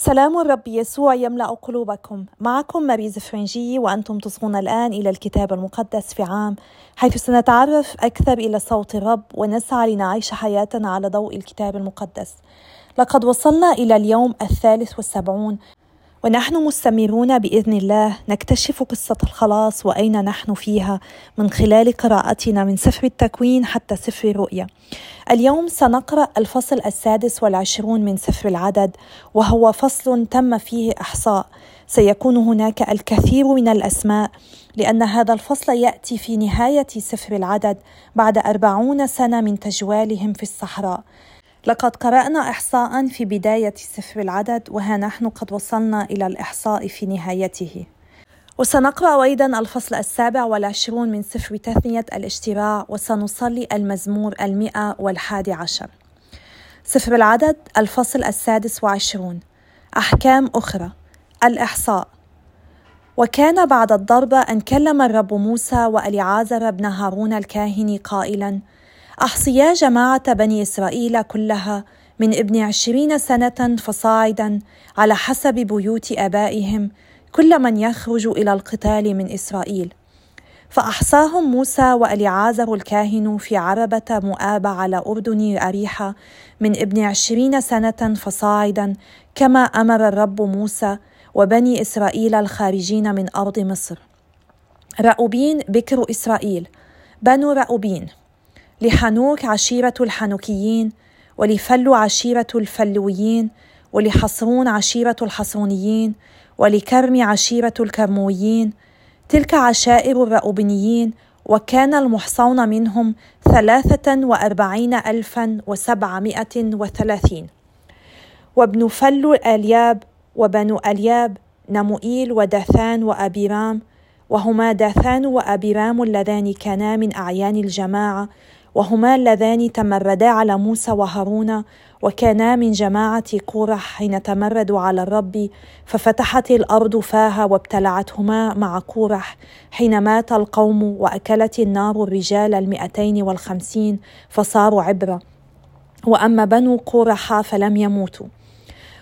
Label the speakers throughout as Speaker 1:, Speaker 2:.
Speaker 1: سلام الرب يسوع يملأ قلوبكم. معكم ماريز فرنجي وأنتم تصغون الآن إلى الكتاب المقدس في عام حيث سنتعرف أكثر إلى صوت الرب ونسعى لنعيش حياتنا على ضوء الكتاب المقدس. لقد وصلنا إلى اليوم الثالث والسبعون ونحن مستمرون بإذن الله نكتشف قصة الخلاص وأين نحن فيها من خلال قراءتنا من سفر التكوين حتى سفر الرؤيا. اليوم سنقرأ الفصل السادس والعشرون من سفر العدد وهو فصل تم فيه إحصاء سيكون هناك الكثير من الأسماء لأن هذا الفصل يأتي في نهاية سفر العدد بعد أربعون سنة من تجوالهم في الصحراء. لقد قرأنا إحصاء في بداية سفر العدد وها نحن قد وصلنا إلى الإحصاء في نهايته. وسنقرأ أيضا الفصل السابع والعشرون من سفر تثنية الاشتراع وسنصلي المزمور المئة والحادي عشر. سفر العدد الفصل السادس وعشرون. أحكام أخرى. الإحصاء. وكان بعد الضربة أن كلم الرب موسى وأليعازر بن هارون الكاهن قائلا أحصيا جماعة بني إسرائيل كلها من ابن عشرين سنة فصاعدا على حسب بيوت آبائهم كل من يخرج إلى القتال من إسرائيل. فأحصاهم موسى وأليعازر الكاهن في عربة مؤاب على أردن أريحة من ابن عشرين سنة فصاعدا كما أمر الرب موسى وبني إسرائيل الخارجين من أرض مصر. رأوبين بكر إسرائيل. بنو رأوبين. لحنوك عشيرة الحنوكيين ولفلو عشيرة الفلويين ولحصرون عشيرة الحصرونيين ولكرم عشيرة الكرمويين. تلك عشائر الرأوبنيين وكان المحصون منهم ثلاثة وأربعين ألفا وسبعمائة وثلاثين. وابن فلو الياب وبنو ألياب نموئيل وداثان وأبيرام وهما داثان وأبيرام اللذان كانا من أعيان الجماعة وهما اللذان تمردا على موسى وهارون وكانا من جماعة قورح حين تمردوا على الرب ففتحت الأرض فاها وابتلعتهما مع قورح حين مات القوم وأكلت النار الرجال المئتين والخمسين فصاروا عبرة. وأما بنو قورح فلم يموتوا.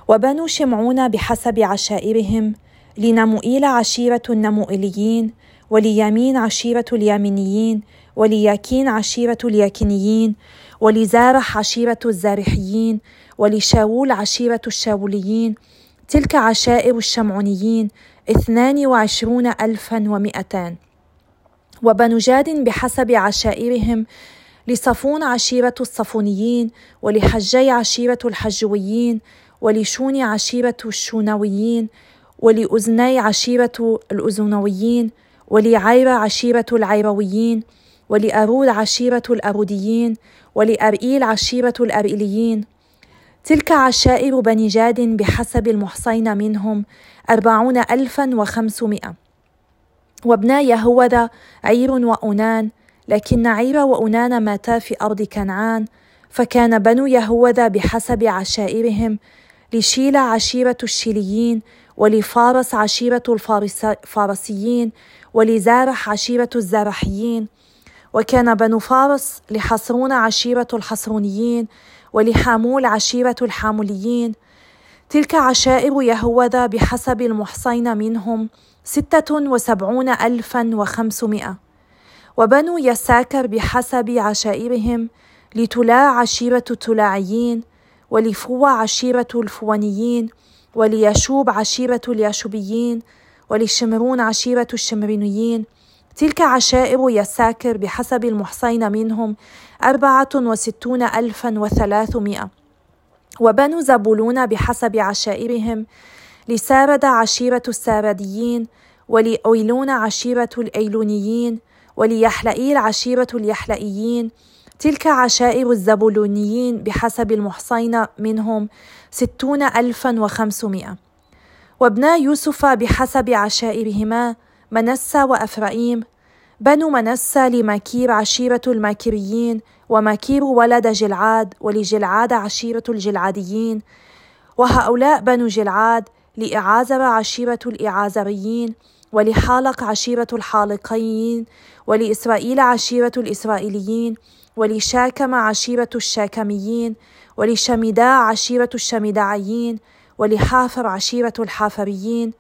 Speaker 1: وبنو شمعون بحسب عشائرهم لنموئيل عشيرة النموئيليين وليمين عشيرة اليامينيين ولياكين عشيرة الياكينيين ولزارح عشيرة الزارحيين ولشاول عشيرة الشاوليين تلك عشائر الشمعونيين اثنان وعشرون ألفا ومئتان. وبنو جاد بحسب عشائرهم لصفون عشيرة الصفونيين ولحجي عشيرة الحجويين ولشون عشيرة الشونويين ولأذني عشيرة الأذنويين ولعير عشيرة العيرويين ولأرود عشيرة الأروديين ولأرئيل عشيرة الأرئيليين تلك عشائر بني جاد بحسب المحصين منهم أربعون ألفا وخمسمائة. وابنا يهوذا عير وأنان لكن عير وأنان ماتا في أرض كنعان فكان بنو يهوذا بحسب عشائرهم لشيلا عشيرة الشيليين ولفارس عشيرة الفارسيين ولزارح عشيرة الزارحيين وكان بنو فارس لحصرون عشيرة الحصرونيين ولحامول عشيرة الحاموليين. تلك عشائر يهوذا بحسب المحصين منهم ستة وسبعون ألفا وخمسمائة. وبنو يساكر بحسب عشائرهم لتلا عشيرة التلاعيين ولفوى عشيرة الفوانيين وليشوب عشيرة الياشوبيين ولشمرون عشيرة الشمرينيين تلك عشائر يساكر بحسب المحصين منهم أربعة وستون ألفا وثلاثمائة. وبنو زبولون بحسب عشائرهم لسارد عشيرة السارديين ولأويلون عشيرة الأيلونيين وليحلئيل عشيرة اليحلئيين. تلك عشائر الزبولونيين بحسب المحصين منهم ستون ألفا وخمسمائة. وابنا يوسف بحسب عشائرهما منسى وأفرائيم. بنو منسى لماكير عشيرة الماكيريين وماكير ولد جلعاد ولجلعاد عشيرة الجلعاديين. وهؤلاء بنو جلعاد لإعازر عشيرة الإعازريين ولحالق عشيرة الحالقيين ولإسرائيل عشيرة الإسرائيليين ولشاكم عشيرة الشاكميين ولشمداء عشيرة الشمداعيين ولحافر عشيرة الحافريين.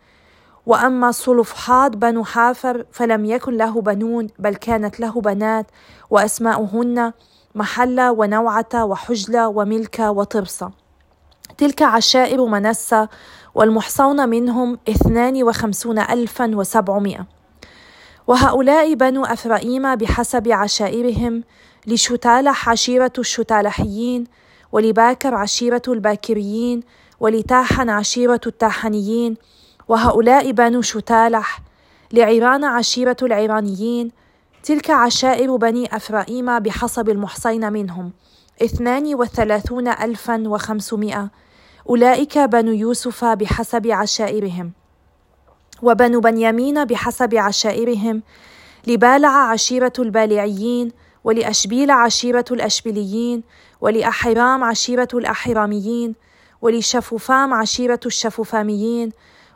Speaker 1: وأما صلفحاد بنو حافر فلم يكن له بنون بل كانت له بنات وأسماؤهن محلة ونوعة وحجلة وملكة وطرسة تلك عشائر منسى والمحصون منهم اثنان وخمسون ألفا وسبعمائة. وهؤلاء بنو أفرائيم بحسب عشائرهم لشتالح عشيرة الشتالحيين ولباكر عشيرة الباكريين ولتاحن عشيرة التاحنيين وهؤلاء بنو شتالح لعيران عشيرة العيرانيين تلك عشائر بني أفرائيم بحسب المحصين منهم اثنان وثلاثون ألفا وخمسمائة. أولئك بنو يوسف بحسب عشائرهم. وبنو بنيامين بحسب عشائرهم لبالع عشيرة البالعيين ولأشبيل عشيرة الأشبيليين ولأحرام عشيرة الأحراميين ولشفوفام عشيرة الشفوفاميين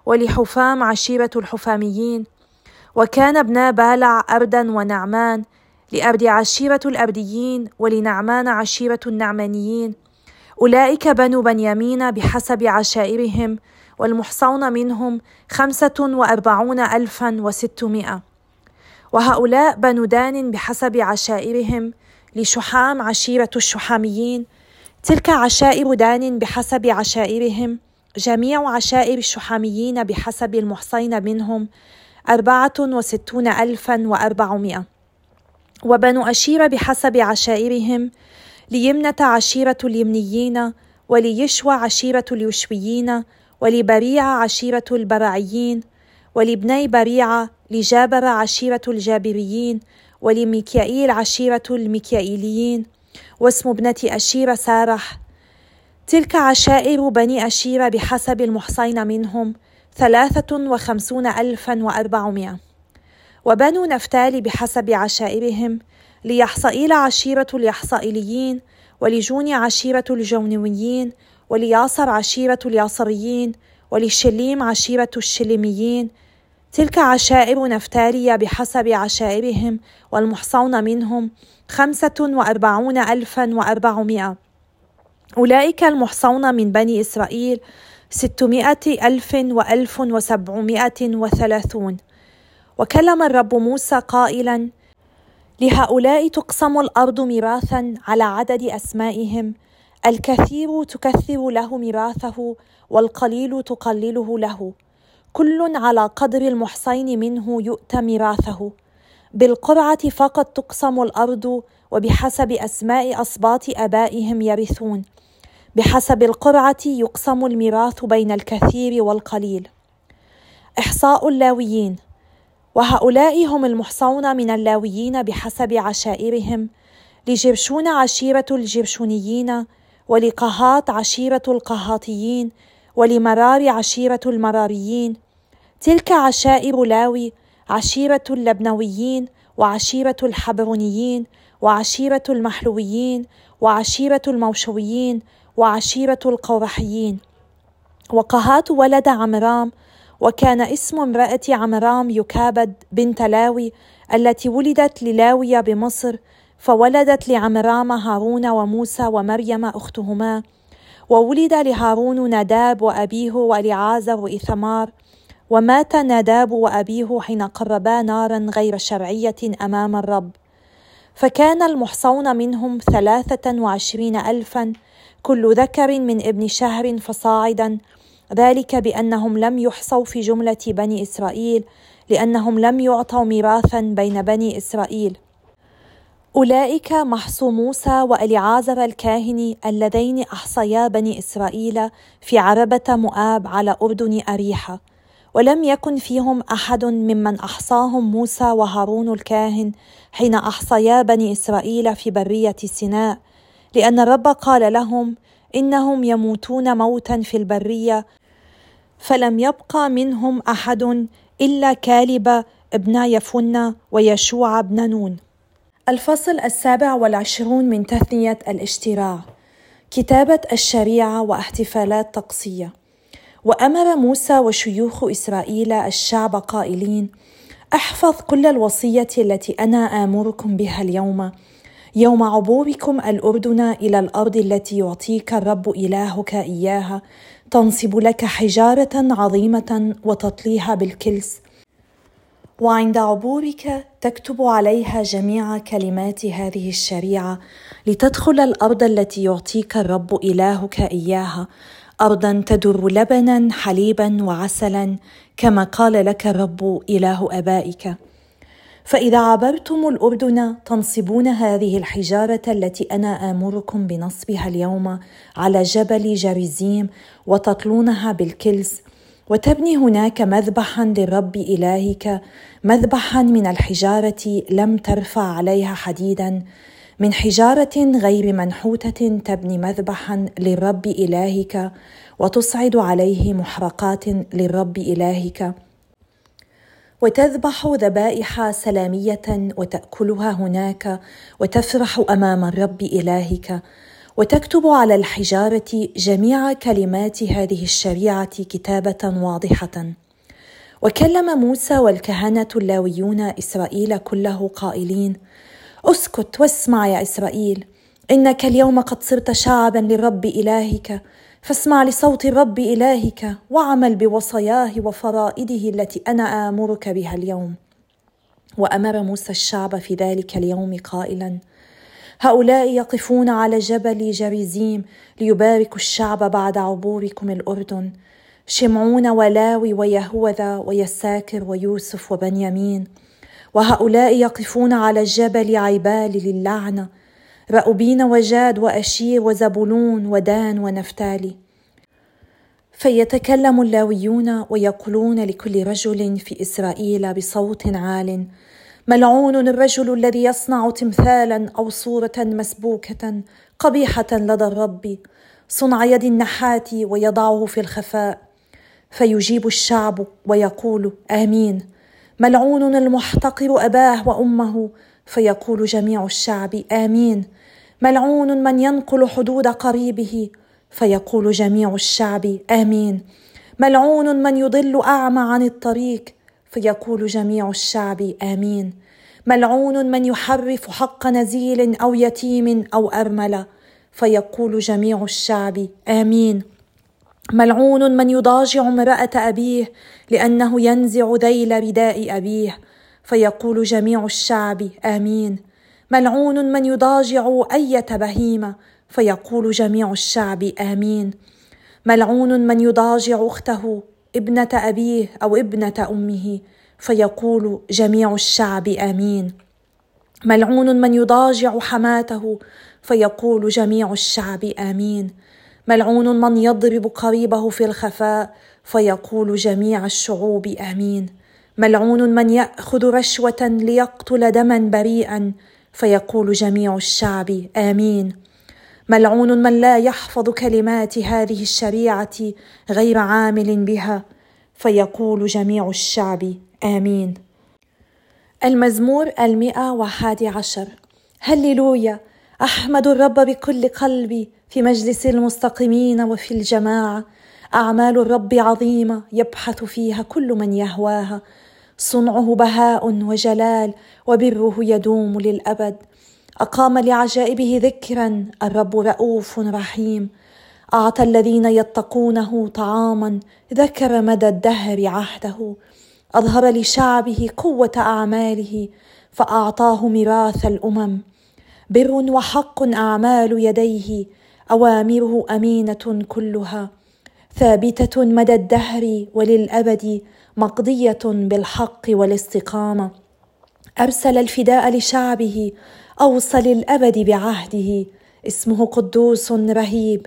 Speaker 1: ولحفام عشيرة الحفاميين. وكان ابنا بالع أردا ونعمان لأرد عشيرة الأرديين ولنعمان عشيرة النعمانيين. أولئك بنو بنيامين بحسب عشائرهم والمحصون منهم خمسة وأربعون ألفا وستمائة. وهؤلاء بنو دان بحسب عشائرهم لشحام عشيرة الشحاميين. تلك عشائر دان بحسب عشائرهم. جميع عشائر الشحاميين بحسب المحصين منهم أربعة وستون ألفا وأربعمائة. وبنو أشير بحسب عشائرهم ليمنة عشيرة اليمنيين وليشوى عشيرة اليشويين ولبريعة عشيرة البرعيين ولبني بريعة لجابر عشيرة الجابريين ولميكائيل عشيرة الميكائيليين. واسم ابنة أشير سارح تلك عشائر بني أشير بحسب المحصين منهم ثلاثة وخمسون ألفا وأربعمائة. وبنو نفتال بحسب عشائرهم ليحصائيل عشيرة اليحصائيليين ولجون عشيرة الجونويين ولياصر عشيرة الياصريين ولشليم عشيرة الشليميين. تلك عشائر نفتالية بحسب عشائرهم والمحصون منهم خمسة وأربعون ألفا وأربعمائة. أولئك المحصون من بني إسرائيل ستمائة ألف وألف وسبعمائة وثلاثون. وكلم الرب موسى قائلا لهؤلاء تقسم الأرض ميراثا على عدد أسمائهم الكثير تكثر له ميراثه والقليل تقلله له. كل على قدر المحصين منه يؤتى ميراثه. بالقرعه فقط تقسم الأرض وبحسب أسماء اسباط آبائهم يرثون. بحسب القرعه يقسم الميراث بين الكثير والقليل. إحصاء اللاويين. وهؤلاء هم المحصون من اللاويين بحسب عشائرهم لجرشون عشيرة الجرشونيين ولقهات عشيرة القهاطيين ولمرار عشيرة المراريين. تلك عشائر لاوي عشيرة اللبنويين وعشيرة الحبرونيين وعشيرة المحلويين وعشيرة الموشويين وعشيرة القورحيين وقهات ولد عمرام وكان اسم امرأة عمرام يكابد بنت لاوي التي ولدت للاوية بمصر فولدت لعمرام هارون وموسى ومريم أختهما وولد لهارون ناداب وأبيه ولعازر وإثمار ومات ناداب وأبيه حين قربا نارا غير شرعية أمام الرب. فكان المحصون منهم ثلاثة وعشرين ألفا كل ذكر من ابن شهر فصاعدا. ذلك بأنهم لم يحصوا في جملة بني إسرائيل لأنهم لم يعطوا ميراثا بين بني إسرائيل. أولئك محصو موسى وأليعازر الكاهن اللذين أحصيا بني إسرائيل في عربة مؤاب على أردن أريحة ولم يكن فيهم أحد ممن أحصاهم موسى وهارون الكاهن حين أحصيا بني إسرائيل في برية سيناء لأن الرب قال لهم إنهم يموتون موتا في البرية فلم يبقى منهم أحد إلا كالب ابن يفن ويشوع بن نون. الفصل السابع والعشرون من تثنية الاشتراع كتابة الشريعة واحتفالات طقسية. وأمر موسى وشيوخ إسرائيل الشعب قائلين أحفظ كل الوصية التي أنا آمركم بها اليوم. يوم عبوركم الأردن إلى الأرض التي يعطيك الرب إلهك إياها. تنصب لك حجارة عظيمة وتطليها بالكلس. وعند عبورك تكتب عليها جميع كلمات هذه الشريعة لتدخل الأرض التي يعطيك الرب إلهك إياها. ارضا تدر لبنا حليبا وعسلا كما قال لك الرب إله آبائك. فإذا عبرتم الأردن تنصبون هذه الحجارة التي أنا آمركم بنصبها اليوم على جبل جريزيم وتطلونها بالكلس وتبني هناك مذبحا للرب إلهك مذبحا من الحجارة لم ترفع عليها حديدا. من حجارة غير منحوتة تبني مذبحا للرب إلهك وتصعد عليه محرقات للرب إلهك. وتذبح ذبائح سلامية وتأكلها هناك وتفرح أمام الرب إلهك. وتكتب على الحجارة جميع كلمات هذه الشريعة كتابة واضحة. وكلم موسى والكهنة اللاويون إسرائيل كله قائلين اسكت واسمع يا إسرائيل إنك اليوم قد صرت شعبا للرب إلهك. فاسمع لصوت الرب إلهك وعمل بوصاياه وفرائده التي أنا آمرك بها اليوم. وأمر موسى الشعب في ذلك اليوم قائلا هؤلاء يقفون على جبل جريزيم ليباركوا الشعب بعد عبوركم الأردن. شمعون ولاوي ويهوذا ويساكر ويوسف وبنيامين. وهؤلاء يقفون على الجبل عيبال للعنه رأوبين وجاد وأشير وزبولون ودان ونفتالي فيتكلم اللاويون ويقولون لكل رجل في إسرائيل بصوت عال ملعون الرجل الذي يصنع تمثالا أو صورة مسبوكة قبيحة لدى الرب صنع يد النحات ويضعه في الخفاء فيجيب الشعب ويقول آمين ملعون المحتقر أباه وأمه فيقول جميع الشعب آمين. ملعون من ينقل حدود قريبه فيقول جميع الشعب آمين. ملعون من يضل أعمى عن الطريق فيقول جميع الشعب آمين. ملعون من يحرف حق نزيل أو يتيم أو أرملة فيقول جميع الشعب آمين. ملعون من يضاجع امرأة أبيه لأنه ينزع ذيل رداء أبيه فيقول جميع الشعب آمين. ملعون من يضاجع أية بهيمة فيقول جميع الشعب آمين. ملعون من يضاجع أخته ابنة أبيه أو ابنة أمه فيقول جميع الشعب آمين. ملعون من يضاجع حماته فيقول جميع الشعب آمين. ملعون من يضرب قريبه في الخفاء فيقول جميع الشعوب آمين. ملعون من يأخذ رشوة ليقتل دما بريئا فيقول جميع الشعب آمين. ملعون من لا يحفظ كلمات هذه الشريعة غير عامل بها فيقول جميع الشعب آمين. المزمور المئة وحادي عشر. هللويا أحمد الرب بكل قلبي في مجلس المستقيمين وفي الجماعة. أعمال الرب عظيمة يبحث فيها كل من يهواها. صنعه بهاء وجلال وبره يدوم للأبد. أقام لعجائبه ذكرا. الرب رؤوف رحيم. أعطى الذين يتقونه طعاما. ذكر مدى الدهر عهده. أظهر لشعبه قوة أعماله. فأعطاه ميراث الأمم. بر وحق أعمال يديه. أوامره أمينة كلها ثابتة مدى الدهر وللأبد مقضية بالحق والاستقامة. أرسل الفداء لشعبه اوصى للابد بعهده. اسمه قدوس رهيب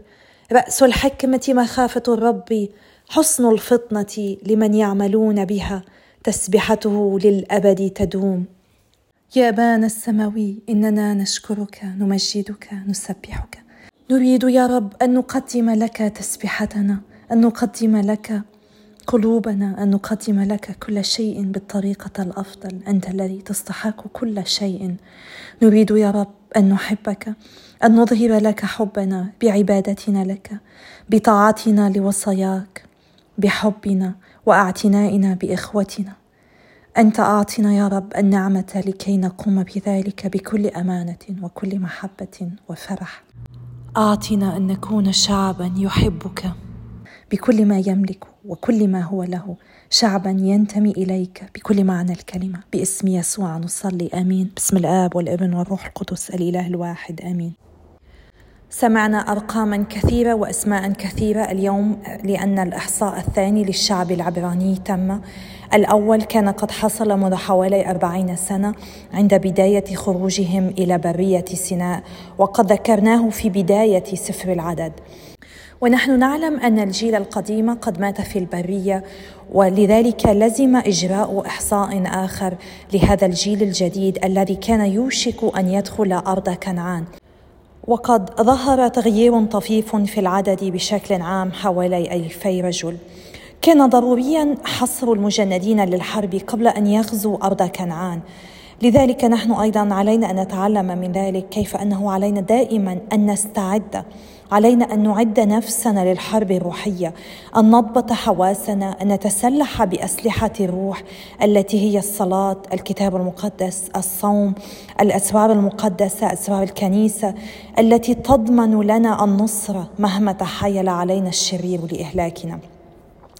Speaker 1: رأس الحكمة مخافة الرب حسن الفطنة لمن يعملون بها تسبحته للأبد تدوم. يا ابانا السماوي إننا نشكرك نمجدك نسبحك. نريد يا رب أن نقدم لك تسبحتنا أن نقدم لك قلوبنا أن نقدم لك كل شيء بالطريقة الأفضل. أنت الذي تستحق كل شيء. نريد يا رب أن نحبك أن نظهر لك حبنا بعبادتنا لك بطاعتنا لوصاياك بحبنا وأعتنائنا بإخوتنا. أنت أعطنا يا رب النعمة لكي نقوم بذلك بكل أمانة وكل محبة وفرح. اعطنا أن نكون شعبا يحبك. بكل ما يملك وكل ما هو له شعبا ينتمي إليك. بكل معنى الكلمة باسم يسوع نصلي آمين. باسم الآب والابن والروح القدس الإله الواحد آمين. سمعنا ارقاما كثيرة واسماء كثيرة اليوم لأن الإحصاء الثاني للشعب العبراني تم. الأول كان قد حصل منذ حوالي أربعين سنة عند بداية خروجهم إلى برية سيناء وقد ذكرناه في بداية سفر العدد. ونحن نعلم أن الجيل القديم قد مات في البرية ولذلك لزم إجراء إحصاء آخر لهذا الجيل الجديد الذي كان يوشك أن يدخل أرض كنعان. وقد ظهر تغيير طفيف في العدد بشكل عام حوالي ألفي رجل. كان ضروريا حصر المجندين للحرب قبل أن يغزوا أرض كنعان. لذلك نحن أيضا علينا أن نتعلم من ذلك كيف أنه علينا دائما أن نستعد علينا أن نعد نفسنا للحرب الروحية أن نضبط حواسنا أن نتسلح بأسلحة الروح التي هي الصلاة الكتاب المقدس الصوم الاسرار المقدسة اسرار الكنيسة التي تضمن لنا النصره مهما تحايل علينا الشرير لإهلاكنا.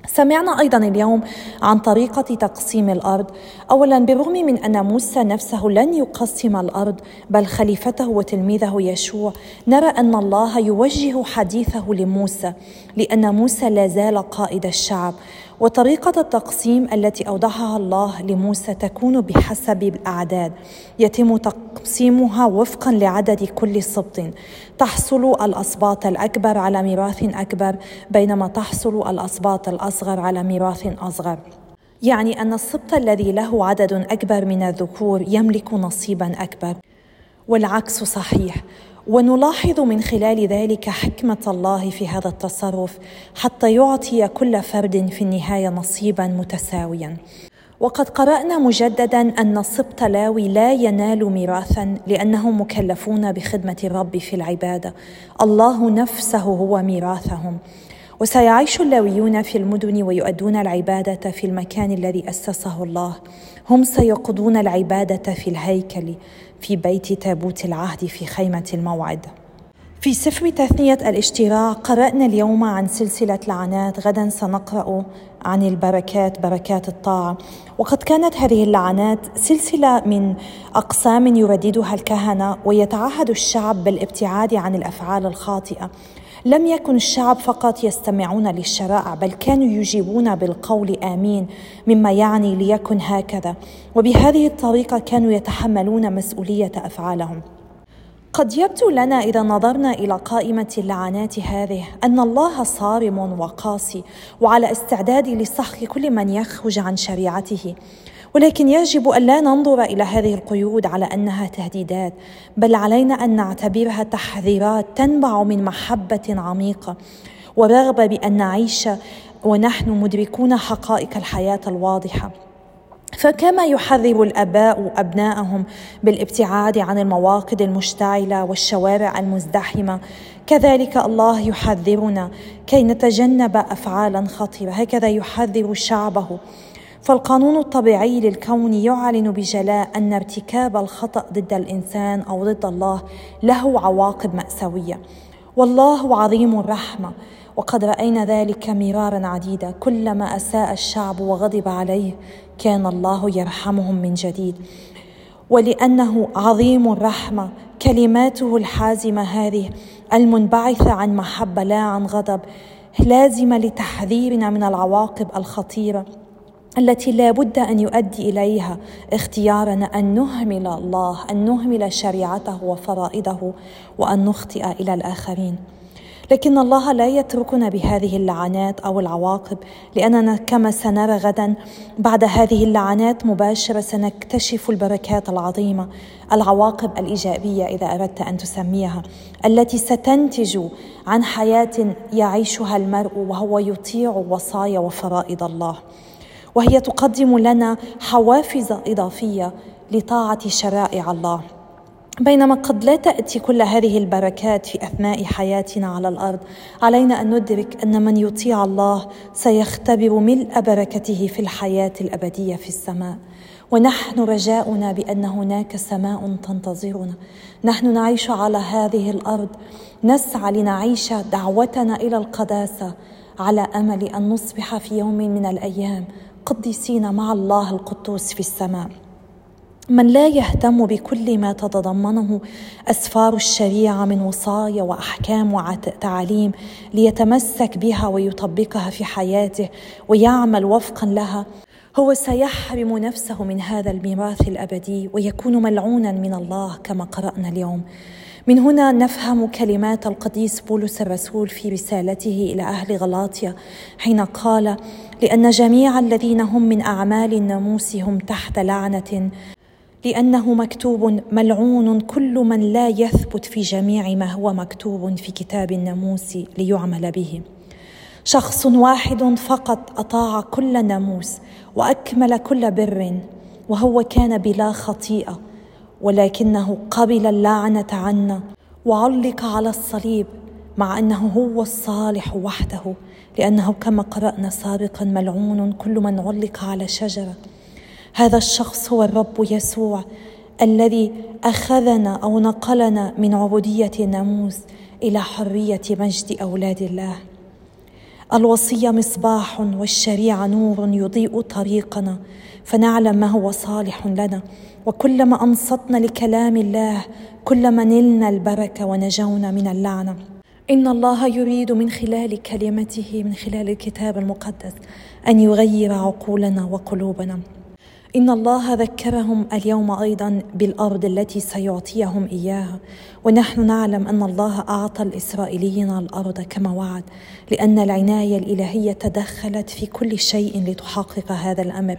Speaker 1: سمعنا أيضا اليوم عن طريقة تقسيم الأرض. اولا بالرغم من أن موسى نفسه لن يقسم الأرض بل خليفته وتلميذه يشوع نرى أن الله يوجه حديثه لموسى لأن موسى لا زال قائد الشعب. وطريقة التقسيم التي أوضحها الله لموسى تكون بحسب الأعداد. يتم تقسيمها وفقا لعدد كل سبط تحصل الأسباط الأكبر على ميراث أكبر بينما تحصل الأسباط الأصغر على ميراث أصغر. يعني أن السبط الذي له عدد أكبر من الذكور يملك نصيبا أكبر. والعكس صحيح. ونلاحظ من خلال ذلك حكمة الله في هذا التصرف حتى يعطي كل فرد في النهاية نصيبا متساويا. وقد قرأنا مجددا أن سبط لاوي لا ينال ميراثا لانهم مكلفون بخدمة الرب في العبادة. الله نفسه هو ميراثهم. وسيعيش اللاويون في المدن ويؤدون العبادة في المكان الذي أسسه الله. هم سيقضون العبادة في الهيكل في بيت تابوت العهد في خيمة الموعد. في سفر تثنية الاشتراع قرأنا اليوم عن سلسلة لعنات غدا سنقرأ عن البركات بركات الطاعة. وقد كانت هذه اللعنات سلسلة من أقسام يرددها الكهنة ويتعهد الشعب بالابتعاد عن الأفعال الخاطئة. لم يكن الشعب فقط يستمعون للشرائع بل كانوا يجيبون بالقول آمين مما يعني ليكن هكذا. وبهذه الطريقة كانوا يتحملون مسؤولية أفعالهم. قد يبدو لنا إذا نظرنا إلى قائمة اللعنات هذه أن الله صارم وقاسي وعلى استعداد لسحق كل من يخرج عن شريعته. ولكن يجب أن لا ننظر إلى هذه القيود على أنها تهديدات بل علينا أن نعتبرها تحذيرات تنبع من محبة عميقة ورغبه بأن نعيش ونحن مدركون حقائق الحياة الواضحة. فكما يحذر الأباء أبناءهم بالابتعاد عن المواقد المشتعلة والشوارع المزدحمة كذلك الله يحذرنا كي نتجنب افعالا خطيرة. هكذا يحذر شعبه فالقانون الطبيعي للكون يعلن بجلاء أن ارتكاب الخطأ ضد الإنسان أو ضد الله له عواقب مأساوية. والله عظيم الرحمة. وقد رأينا ذلك مرارا عديده كلما أساء الشعب وغضب عليه كان الله يرحمهم من جديد. ولأنه عظيم الرحمة كلماته الحازمة هذه المنبعثة عن محبة لا عن غضب لازمة لتحذيرنا من العواقب الخطيرة. التي لا بد أن يؤدي إليها اختيارنا أن نهمل الله أن نهمل شريعته وفرائضه وأن نخطئ إلى الآخرين. لكن الله لا يتركنا بهذه اللعنات أو العواقب لأننا كما سنرى غدا بعد هذه اللعنات مباشرة سنكتشف البركات العظيمة العواقب الإيجابية إذا أردت أن تسميها التي ستنتج عن حياة يعيشها المرء وهو يطيع وصايا وفرائض الله. وهي تقدم لنا حوافز إضافية لطاعة شرائع الله. بينما قد لا تأتي كل هذه البركات في أثناء حياتنا على الأرض علينا أن ندرك أن من يطيع الله سيختبر ملء بركته في الحياة الأبدية في السماء. ونحن رجاؤنا بأن هناك سماء تنتظرنا. نحن نعيش على هذه الأرض. نسعى لنعيش دعوتنا إلى القداسة على أمل أن نصبح في يوم من الأيام قديسين مع الله القدوس في السماء. من لا يهتم بكل ما تتضمنه أسفار الشريعة من وصايا وأحكام وتعاليم ليتمسك بها ويطبقها في حياته ويعمل وفقا لها هو سيحرم نفسه من هذا الميراث الأبدي ويكون ملعونا من الله كما قرأنا اليوم. من هنا نفهم كلمات القديس بولس الرسول في رسالته إلى أهل غلاطيا حين قال لأن جميع الذين هم من أعمال الناموس هم تحت لعنة لأنه مكتوب ملعون كل من لا يثبت في جميع ما هو مكتوب في كتاب الناموس ليعمل به. شخص واحد فقط أطاع كل ناموس وأكمل كل بر وهو كان بلا خطيئة ولكنه قبل اللعنة عنا وعلق على الصليب مع أنه هو الصالح وحده لأنه كما قرأنا سابقا ملعون كل من علق على شجرة. هذا الشخص هو الرب يسوع الذي أخذنا أو نقلنا من عبودية الناموس إلى حرية مجد أولاد الله. الوصية مصباح والشريعة نور يضيء طريقنا فنعلم ما هو صالح لنا. وكلما أنصتنا لكلام الله كلما نلنا البركة ونجونا من اللعنة. إن الله يريد من خلال كلمته من خلال الكتاب المقدس أن يغير عقولنا وقلوبنا. إن الله ذكرهم اليوم أيضا بالأرض التي سيعطيهم إياها. ونحن نعلم أن الله أعطى الإسرائيليين الأرض كما وعد لأن العناية الإلهية تدخلت في كل شيء لتحقق هذا الأمر.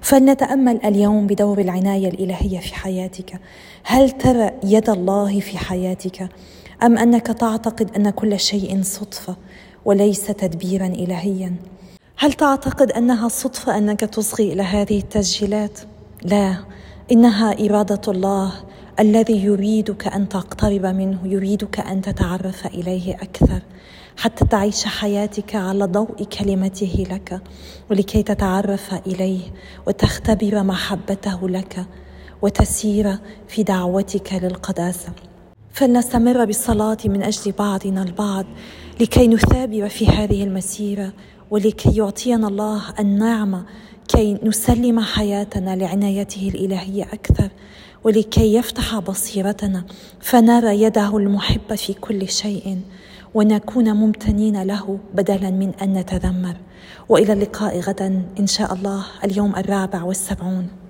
Speaker 1: فلنتأمل اليوم بدور العناية الإلهية في حياتك. هل ترى يد الله في حياتك؟ أم أنك تعتقد أن كل شيء صدفة وليس تدبيرا الهيا؟ هل تعتقد أنها صدفة أنك تصغي إلى هذه التسجيلات؟ لا إنها إرادة الله الذي يريدك أن تقترب منه يريدك أن تتعرف إليه أكثر حتى تعيش حياتك على ضوء كلمته لك ولكي تتعرف إليه وتختبر محبته لك وتسير في دعوتك للقداسة. فلنستمر بالصلاة من أجل بعضنا البعض لكي نثابر في هذه المسيرة ولكي يعطينا الله النعمة كي نسلم حياتنا لعنايته الإلهية أكثر ولكي يفتح بصيرتنا فنرى يده المحبه في كل شيء ونكون ممتنين له بدلا من أن نتذمر. وإلى اللقاء غدا إن شاء الله اليوم الرابع والسبعون.